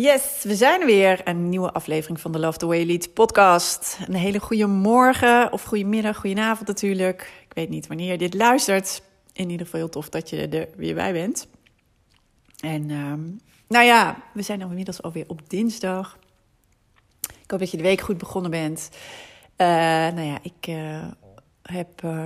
Yes, we zijn er weer. Een nieuwe aflevering van de Love the Way Lead podcast. Een hele goede morgen of goede middag, goede avond natuurlijk. Ik weet niet wanneer je dit luistert. In ieder geval heel tof dat je er weer bij bent. En ehm, nou ja, we zijn nou inmiddels alweer op dinsdag. Ik hoop dat je de week goed begonnen bent. Uh, nou ja, ik uh, heb uh,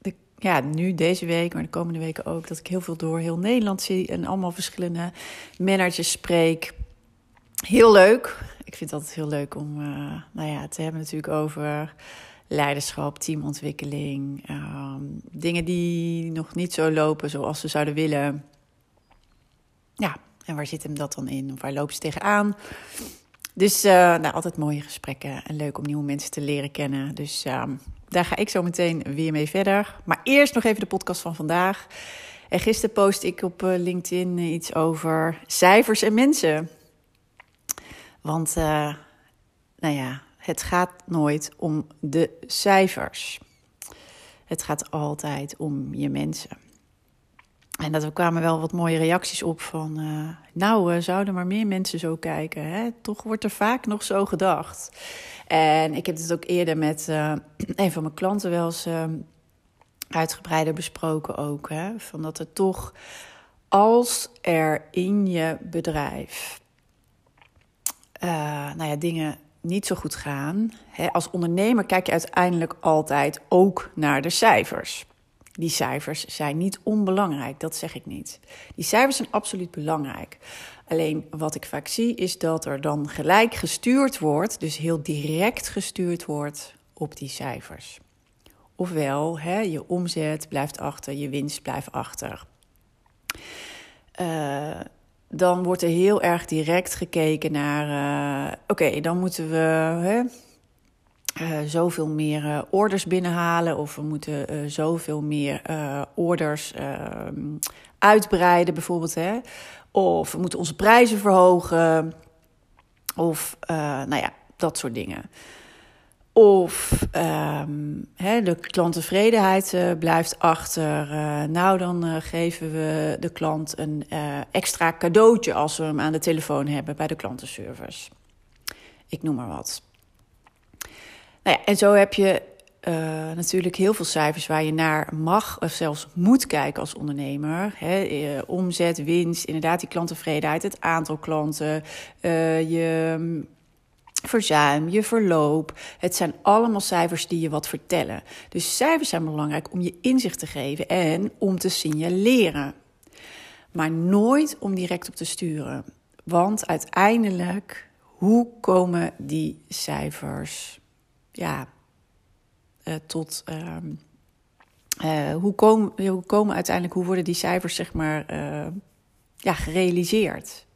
de, ja, nu deze week, maar de komende weken ook, dat ik heel veel door heel Nederland zie en allemaal verschillende managers spreek. Heel leuk. Ik vind het altijd heel leuk om uh, nou ja, te hebben natuurlijk over leiderschap, teamontwikkeling. Um, dingen die nog niet zo lopen zoals ze zouden willen. Ja, en waar zit hem dat dan in? Of waar lopen ze tegenaan? Dus uh, nou, altijd mooie gesprekken en leuk om nieuwe mensen te leren kennen. Dus uh, daar ga ik zo meteen weer mee verder. Maar eerst nog even de podcast van vandaag. En gisteren post ik op uh, LinkedIn iets over cijfers en mensen. Want, uh, nou ja, het gaat nooit om de cijfers. Het gaat altijd om je mensen. En dat er kwamen wel wat mooie reacties op van, uh, nou, uh, zouden maar meer mensen zo kijken. Hè? Toch wordt er vaak nog zo gedacht. En ik heb het ook eerder met een van mijn klanten wel eens uitgebreider besproken ook. Hè? Van dat er toch, als er in je bedrijf uh, nou ja, dingen niet zo goed gaan. Hè, als ondernemer kijk je uiteindelijk altijd ook naar de cijfers. Die cijfers zijn niet onbelangrijk, dat zeg ik niet. Die cijfers zijn absoluut belangrijk. Alleen wat ik vaak zie is dat er dan gelijk gestuurd wordt, dus heel direct gestuurd wordt op die cijfers. Ofwel, hè, je omzet blijft achter, je winst blijft achter. Uh, dan wordt er heel erg direct gekeken naar: uh, oké, dan moeten we hè, uh, zoveel meer uh, orders binnenhalen, of we moeten zoveel meer orders ehm, uitbreiden, bijvoorbeeld. Hè? Of we moeten onze prijzen verhogen, of nou ja, dat soort dingen. Of hè, de klanttevredenheid uh, blijft achter. Uh, nou, dan uh, geven we de klant een extra cadeautje als we hem aan de telefoon hebben bij de klantenservice. Ik noem maar wat. Nou ja, en zo heb je natuurlijk heel veel cijfers waar je naar mag of zelfs moet kijken als ondernemer. Omzet, winst, inderdaad die klanttevredenheid, het aantal klanten, je verzuim, je verloop. Het zijn allemaal cijfers die je wat vertellen. Dus cijfers zijn belangrijk om je inzicht te geven en om te signaleren. Maar nooit om direct op te sturen. Want uiteindelijk, hoe komen die cijfers ja, uh, tot. Uh, uh, hoe, komen, hoe komen uiteindelijk, hoe worden die cijfers zeg maar uh, ja, gerealiseerd?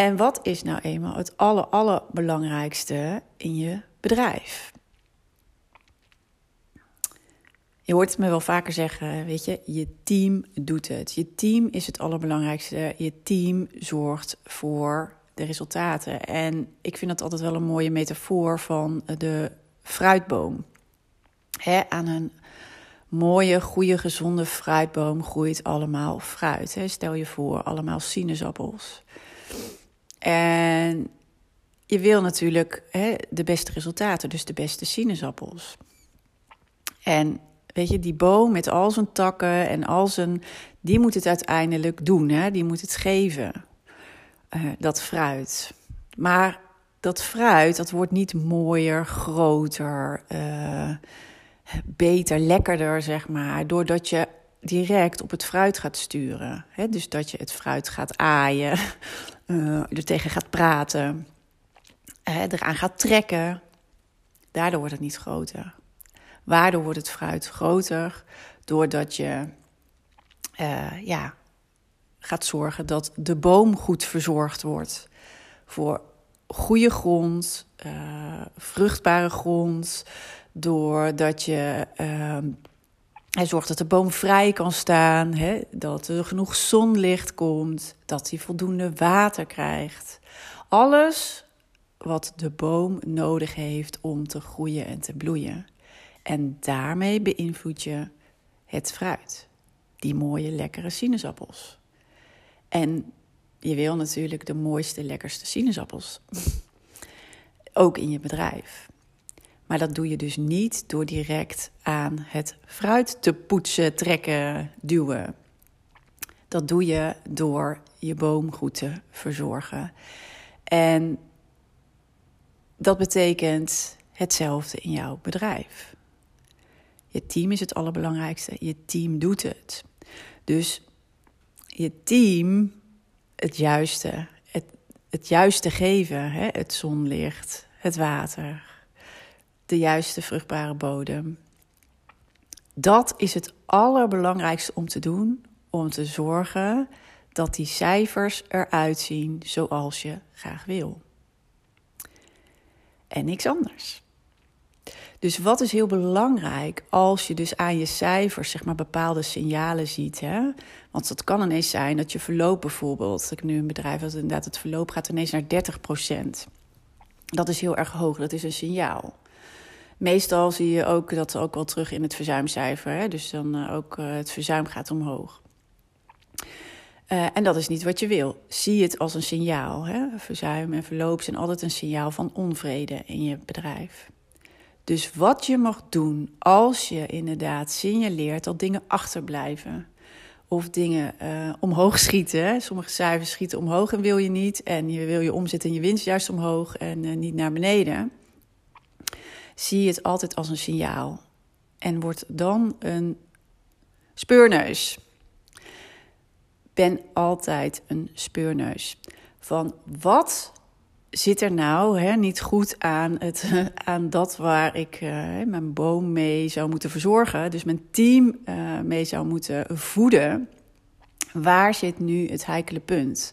En wat is nou eenmaal het aller, allerbelangrijkste in je bedrijf? Je hoort het me wel vaker zeggen, weet je, je team doet het. Je team is het allerbelangrijkste. Je team zorgt voor de resultaten. En ik vind dat altijd wel een mooie metafoor van de fruitboom. He, aan een mooie, goede, gezonde fruitboom groeit allemaal fruit. Stel je voor, allemaal sinaasappels. En je wil natuurlijk hè, de beste resultaten, dus de beste sinaasappels. En weet je, die boom met al zijn takken en al zijn. die moet het uiteindelijk doen, hè? die moet het geven, uh, dat fruit. Maar dat fruit, dat wordt niet mooier, groter, uh, beter, lekkerder, zeg maar, doordat je direct op het fruit gaat sturen. Hè? Dus dat je het fruit gaat aaien, uh, er tegen gaat praten, hè, eraan gaat trekken. Daardoor wordt het niet groter. Waardoor wordt het fruit groter? Doordat je uh, ja, gaat zorgen dat de boom goed verzorgd wordt. Voor goede grond, uh, vruchtbare grond. Doordat je uh, hij zorgt dat de boom vrij kan staan, hè, dat er genoeg zonlicht komt, dat hij voldoende water krijgt. Alles wat de boom nodig heeft om te groeien en te bloeien. En daarmee beïnvloed je het fruit. Die mooie, lekkere sinaasappels. En je wil natuurlijk de mooiste, lekkerste sinaasappels. Ook in je bedrijf. Maar dat doe je dus niet door direct aan het fruit te poetsen, trekken, duwen. Dat doe je door je boom goed te verzorgen. En dat betekent hetzelfde in jouw bedrijf. Je team is het allerbelangrijkste. Je team doet het. Dus je team het juiste, het, het juiste geven, hè? het zonlicht, het water, de juiste vruchtbare bodem. Dat is het allerbelangrijkste om te doen, om te zorgen dat die cijfers eruit zien zoals je graag wil. En niks anders. Dus wat is heel belangrijk als je dus aan je cijfers zeg maar bepaalde signalen ziet. Hè? Want het kan ineens zijn dat je verloop bijvoorbeeld, ik nu een bedrijf dat inderdaad het verloop gaat ineens naar 30%. Dat is heel erg hoog, dat is een signaal. Meestal zie je ook dat ook wel terug in het verzuimcijfer. Hè? Dus dan uh, ook uh, het verzuim gaat omhoog. Uh, en dat is niet wat je wil. Zie het als een signaal. Hè? Verzuim en verloop zijn altijd een signaal van onvrede in je bedrijf. Dus wat je mag doen als je inderdaad signaleert dat dingen achterblijven. Of dingen omhoog schieten. Sommige cijfers schieten omhoog en wil je niet. En je wil je omzet en je winst juist omhoog en niet naar beneden. Zie je het altijd als een signaal. En wordt dan een speurneus. Ben altijd een speurneus. Van wat zit er nou hè, niet goed aan, het, aan dat waar ik uh, mijn boom mee zou moeten verzorgen, dus mijn team uh, mee zou moeten voeden? Waar zit nu het heikele punt?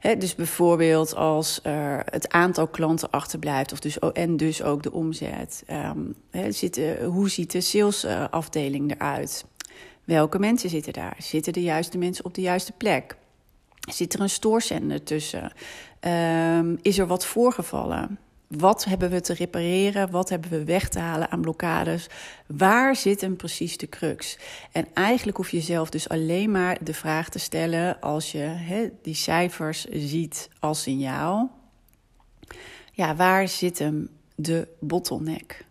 Dus bijvoorbeeld als er het aantal klanten achterblijft, of dus, en dus ook de omzet. He, zit, hoe ziet de salesafdeling eruit? Welke mensen zitten daar? Zitten de juiste mensen op de juiste plek? Zit er een stoorzender tussen? Um, is er wat voorgevallen? Wat hebben we te repareren? Wat hebben we weg te halen aan blokkades? Waar zit hem precies de crux? En eigenlijk hoef je zelf dus alleen maar de vraag te stellen als je die cijfers ziet als signaal. Ja, waar zit hem de bottleneck?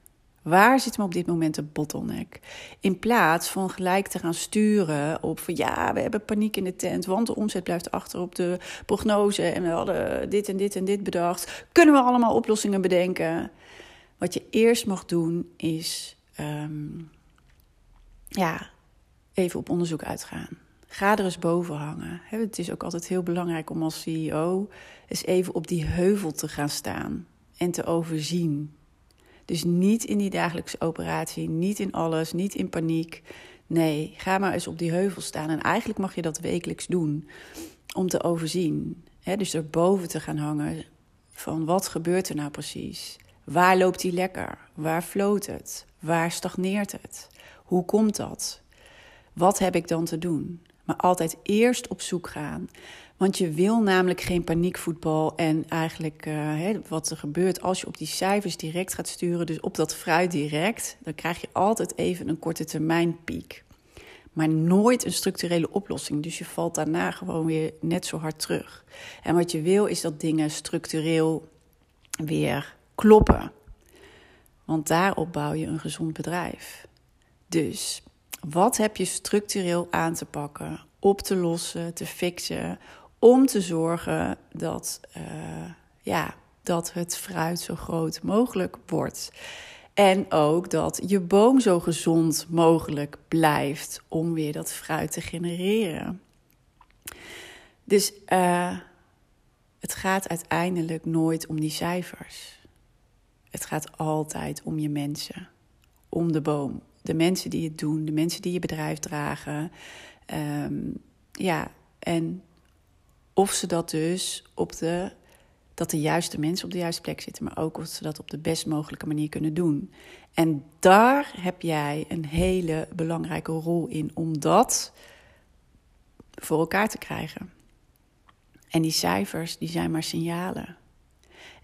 Waar zit me op dit moment de bottleneck? In plaats van gelijk te gaan sturen op van ja, we hebben paniek in de tent, want de omzet blijft achter op de prognose en we hadden dit en dit en dit bedacht. Kunnen we allemaal oplossingen bedenken? Wat je eerst mag doen is um, ja, even op onderzoek uitgaan. Ga er eens boven hangen. Het is ook altijd heel belangrijk om als CEO eens even op die heuvel te gaan staan en te overzien dus niet in die dagelijkse operatie, niet in alles, niet in paniek. Nee, ga maar eens op die heuvel staan. En eigenlijk mag je dat wekelijks doen om te overzien. He, dus erboven te gaan hangen van wat gebeurt er nou precies? Waar loopt die lekker? Waar floot het? Waar stagneert het? Hoe komt dat? Wat heb ik dan te doen? Maar altijd eerst op zoek gaan want je wil namelijk geen paniekvoetbal en eigenlijk uh, wat er gebeurt als je op die cijfers direct gaat sturen, dus op dat fruit direct, dan krijg je altijd even een korte termijn piek. Maar nooit een structurele oplossing. Dus je valt daarna gewoon weer net zo hard terug. En wat je wil is dat dingen structureel weer kloppen. Want daarop bouw je een gezond bedrijf. Dus wat heb je structureel aan te pakken, op te lossen, te fixen om te zorgen dat, uh, ja, dat het fruit zo groot mogelijk wordt. En ook dat je boom zo gezond mogelijk blijft om weer dat fruit te genereren. Dus uh, het gaat uiteindelijk nooit om die cijfers. Het gaat altijd om je mensen, om de boom. De mensen die het doen, de mensen die je bedrijf dragen. Um, ja, en of ze dat dus op de dat de juiste mensen op de juiste plek zitten, maar ook of ze dat op de best mogelijke manier kunnen doen. En daar heb jij een hele belangrijke rol in om dat voor elkaar te krijgen. En die cijfers, die zijn maar signalen.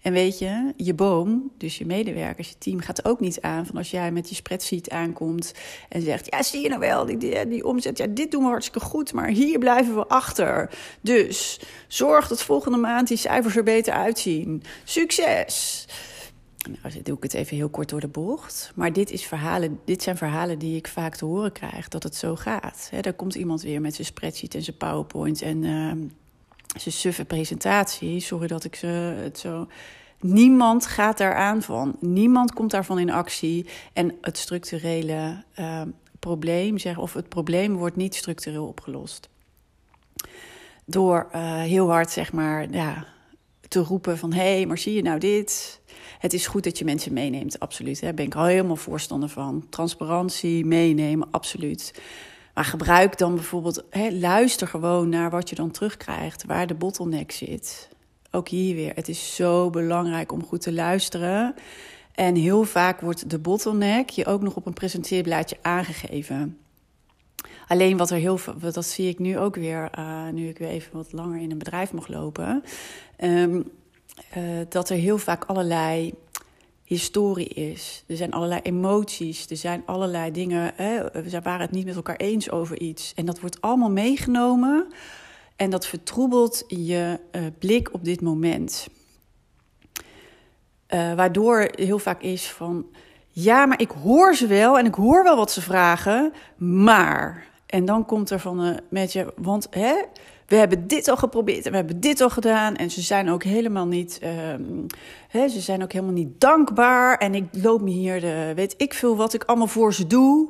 En weet je, je boom, dus je medewerkers, je team, gaat ook niet aan van als jij met je spreadsheet aankomt en zegt: Ja, zie je nou wel, die, die, omzet, ja, dit doen we hartstikke goed, maar hier blijven we achter. Dus zorg dat volgende maand die cijfers er beter uitzien. Succes! Nou, doe ik het even heel kort door de bocht. Maar dit, is verhalen, dit zijn verhalen die ik vaak te horen krijg, dat het zo gaat. He, daar komt iemand weer met zijn spreadsheet en zijn PowerPoint en uh, zijn suffe presentatie. Sorry dat ik ze het zo... Niemand gaat daar aan van. Niemand komt daarvan in actie. En het structurele uh, probleem, zeg, of het probleem wordt niet structureel opgelost. Door uh, heel hard, zeg maar, ja, te roepen van... hé, hey, maar zie je nou dit? Het is goed dat je mensen meeneemt, absoluut. Daar ben ik al helemaal voorstander van. Transparantie, meenemen, absoluut. Maar gebruik dan bijvoorbeeld, hè, luister gewoon naar wat je dan terugkrijgt, waar de bottleneck zit. Ook hier weer, het is zo belangrijk om goed te luisteren. En heel vaak wordt de bottleneck je ook nog op een presenteerblaadje aangegeven. Alleen wat er heel veel, dat zie ik nu ook weer, uh, nu ik weer even wat langer in een bedrijf mag lopen. Um, uh, dat er heel vaak allerlei historie is. Er zijn allerlei emoties, er zijn allerlei dingen. Hè, we waren het niet met elkaar eens over iets. En dat wordt allemaal meegenomen en dat vertroebelt je uh, blik op dit moment. Uh, waardoor heel vaak is van. Ja, maar ik hoor ze wel en ik hoor wel wat ze vragen, maar. En dan komt er van een met je, want hè, we hebben dit al geprobeerd en we hebben dit al gedaan. En ze zijn ook helemaal niet, um, hè, ze zijn ook helemaal niet dankbaar. En ik loop me hier, de, weet ik veel wat ik allemaal voor ze doe.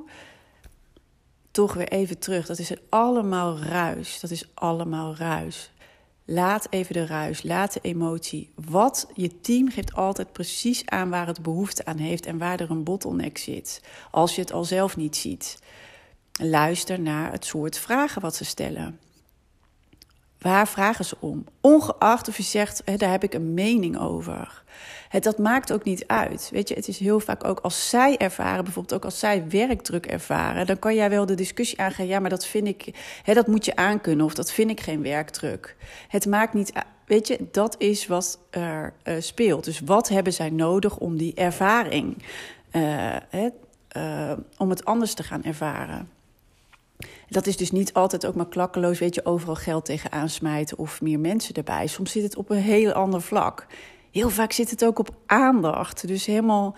Toch weer even terug. Dat is allemaal ruis. Dat is allemaal ruis. Laat even de ruis, laat de emotie. Wat je team geeft altijd precies aan waar het behoefte aan heeft en waar er een bottleneck zit. Als je het al zelf niet ziet. Luister naar het soort vragen wat ze stellen. Waar vragen ze om? Ongeacht of je zegt, hè, daar heb ik een mening over. Het, dat maakt ook niet uit. Weet je, het is heel vaak ook als zij ervaren, bijvoorbeeld ook als zij werkdruk ervaren, dan kan jij wel de discussie aangaan. Ja, maar dat vind ik, hè, dat moet je aankunnen of dat vind ik geen werkdruk. Het maakt niet Weet je, dat is wat er uh, speelt. Dus wat hebben zij nodig om die ervaring, uh, hè, uh, om het anders te gaan ervaren? Dat is dus niet altijd ook maar klakkeloos, weet je, overal geld tegenaan smijten of meer mensen erbij. Soms zit het op een heel ander vlak. Heel vaak zit het ook op aandacht. Dus helemaal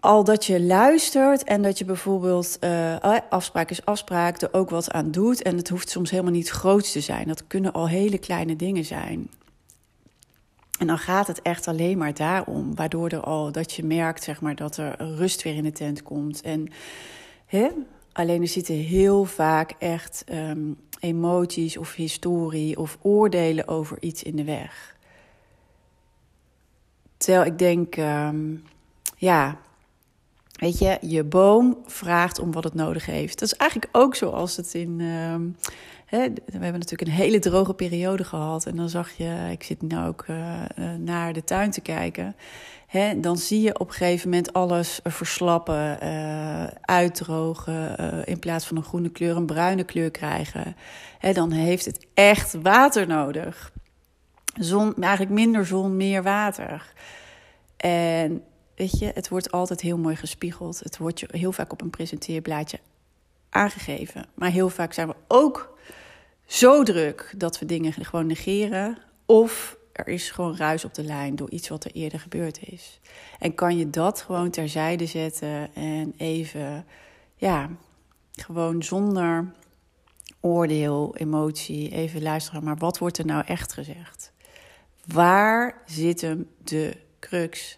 al dat je luistert en dat je bijvoorbeeld uh, afspraak is afspraak, er ook wat aan doet. En het hoeft soms helemaal niet groot te zijn. Dat kunnen al hele kleine dingen zijn. En dan gaat het echt alleen maar daarom, waardoor er al dat je merkt, zeg maar, dat er rust weer in de tent komt. En hè, Alleen er zitten heel vaak echt um, emoties of historie of oordelen over iets in de weg. Terwijl ik denk, um, ja, weet je, je boom vraagt om wat het nodig heeft. Dat is eigenlijk ook zoals het in. Um, hè, we hebben natuurlijk een hele droge periode gehad. En dan zag je, ik zit nu ook uh, naar de tuin te kijken dan zie je op een gegeven moment alles verslappen, uh, uitdrogen. In plaats van een groene kleur een bruine kleur krijgen. dan heeft het echt water nodig. Zon, eigenlijk minder zon, meer water. En weet je, het wordt altijd heel mooi gespiegeld. Het wordt je heel vaak op een presenteerblaadje aangegeven. Maar heel vaak zijn we ook zo druk dat we dingen gewoon negeren. Of er is gewoon ruis op de lijn door iets wat er eerder gebeurd is. En kan je dat gewoon terzijde zetten en even, ja, gewoon zonder oordeel, emotie, even luisteren. Maar wat wordt er nou echt gezegd? Waar zit hem de crux?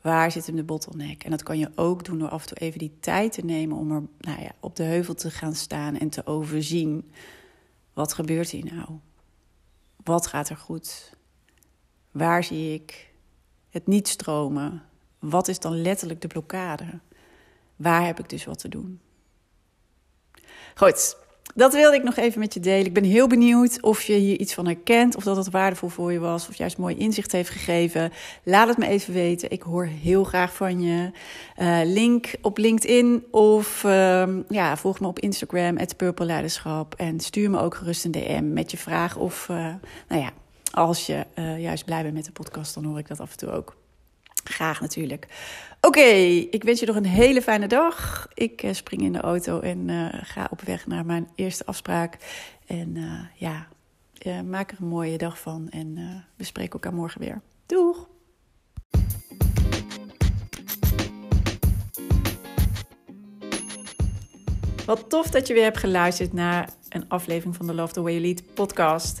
Waar zit hem de bottleneck? En dat kan je ook doen door af en toe even die tijd te nemen om er nou ja, op de heuvel te gaan staan en te overzien. Wat gebeurt hier nou? Wat gaat er goed? Waar zie ik het niet stromen? Wat is dan letterlijk de blokkade? Waar heb ik dus wat te doen? Goed, dat wilde ik nog even met je delen. Ik ben heel benieuwd of je hier iets van herkent, of dat het waardevol voor je was, of juist mooi inzicht heeft gegeven. Laat het me even weten. Ik hoor heel graag van je. Uh, link op LinkedIn of uh, ja, volg me op Instagram, het Purple Leiderschap. En stuur me ook gerust een DM met je vraag. Of uh, nou ja, als je uh, juist blij bent met de podcast, dan hoor ik dat af en toe ook. Graag natuurlijk. Oké, ik wens je nog een hele fijne dag. Ik uh, spring in de auto en uh, ga op weg naar mijn eerste afspraak. En uh, ja, maak er een mooie dag van. En we spreken elkaar morgen weer. Doeg! Wat tof dat je weer hebt geluisterd naar een aflevering van de Love the Way You Lead podcast.